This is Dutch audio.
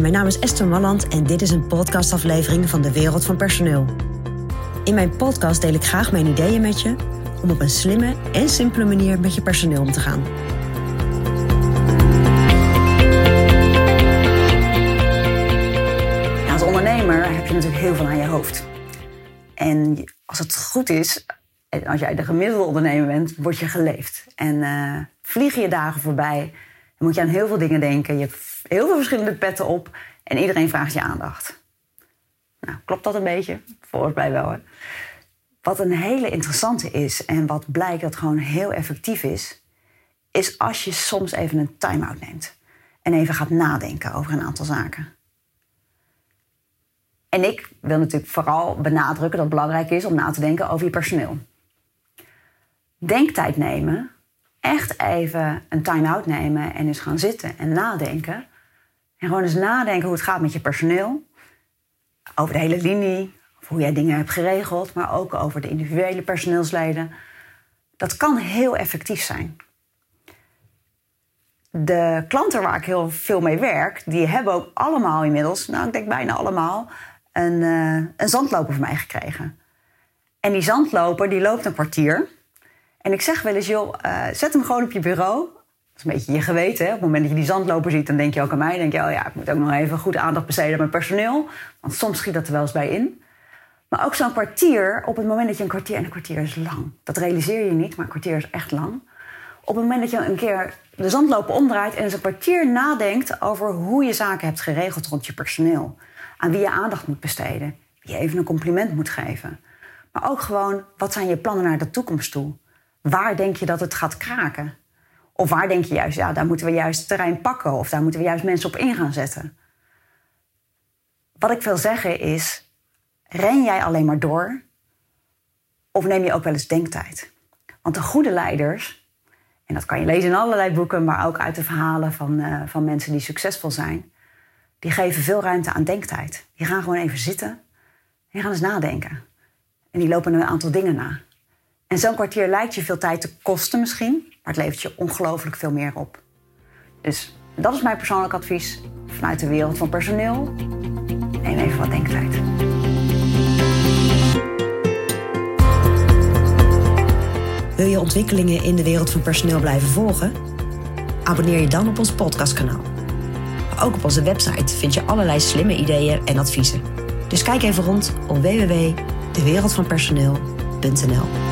Mijn naam is Esther Malland en dit is een podcastaflevering van de Wereld van Personeel. In mijn podcast deel ik graag mijn ideeën met je om op een slimme en simpele manier met je personeel om te gaan. als ondernemer heb je natuurlijk heel veel aan je hoofd. En als het goed is, als jij de gemiddelde ondernemer bent, word je geleefd. En uh, vliegen je dagen voorbij, dan moet je aan heel veel dingen denken. Je hebt heel veel verschillende petten op en iedereen vraagt je aandacht. Nou, klopt dat een beetje? Volgens mij wel. Hè? Wat een hele interessante is en wat blijkt dat gewoon heel effectief is, is als je soms even een time-out neemt en even gaat nadenken over een aantal zaken. En ik wil natuurlijk vooral benadrukken dat het belangrijk is om na te denken over je personeel. Denktijd nemen, echt even een time-out nemen en eens gaan zitten en nadenken. En gewoon eens nadenken hoe het gaat met je personeel. Over de hele linie, hoe jij dingen hebt geregeld, maar ook over de individuele personeelsleden. Dat kan heel effectief zijn. De klanten waar ik heel veel mee werk, die hebben ook allemaal inmiddels, nou ik denk bijna allemaal, een, uh, een zandloper van mij gekregen. En die zandloper die loopt een kwartier. En ik zeg wel eens, joh, uh, zet hem gewoon op je bureau. Dat is een beetje je geweten. Hè? Op het moment dat je die zandloper ziet, dan denk je ook aan mij. Denk je, oh ja, ik moet ook nog even goed aandacht besteden aan mijn personeel. Want soms schiet dat er wel eens bij in. Maar ook zo'n kwartier, op het moment dat je een kwartier... en een kwartier is lang. Dat realiseer je niet, maar een kwartier is echt lang. Op het moment dat je een keer de zandloper omdraait... en eens een kwartier nadenkt over hoe je zaken hebt geregeld rond je personeel aan wie je aandacht moet besteden. Wie je even een compliment moet geven. Maar ook gewoon, wat zijn je plannen naar de toekomst toe? Waar denk je dat het gaat kraken? Of waar denk je juist, ja, daar moeten we juist terrein pakken of daar moeten we juist mensen op in gaan zetten? Wat ik wil zeggen is, ren jij alleen maar door? Of neem je ook wel eens denktijd? Want de goede leiders, en dat kan je lezen in allerlei boeken, maar ook uit de verhalen van, uh, van mensen die succesvol zijn, die geven veel ruimte aan denktijd. Die gaan gewoon even zitten en die gaan eens nadenken. En die lopen een aantal dingen na. En zo'n kwartier lijkt je veel tijd te kosten misschien, maar het levert je ongelooflijk veel meer op. Dus dat is mijn persoonlijk advies vanuit de wereld van personeel. Neem even wat denktijd. Wil je ontwikkelingen in de wereld van personeel blijven volgen? Abonneer je dan op ons podcastkanaal. Ook op onze website vind je allerlei slimme ideeën en adviezen. Dus kijk even rond op www.dewereldvanpersoneel.nl.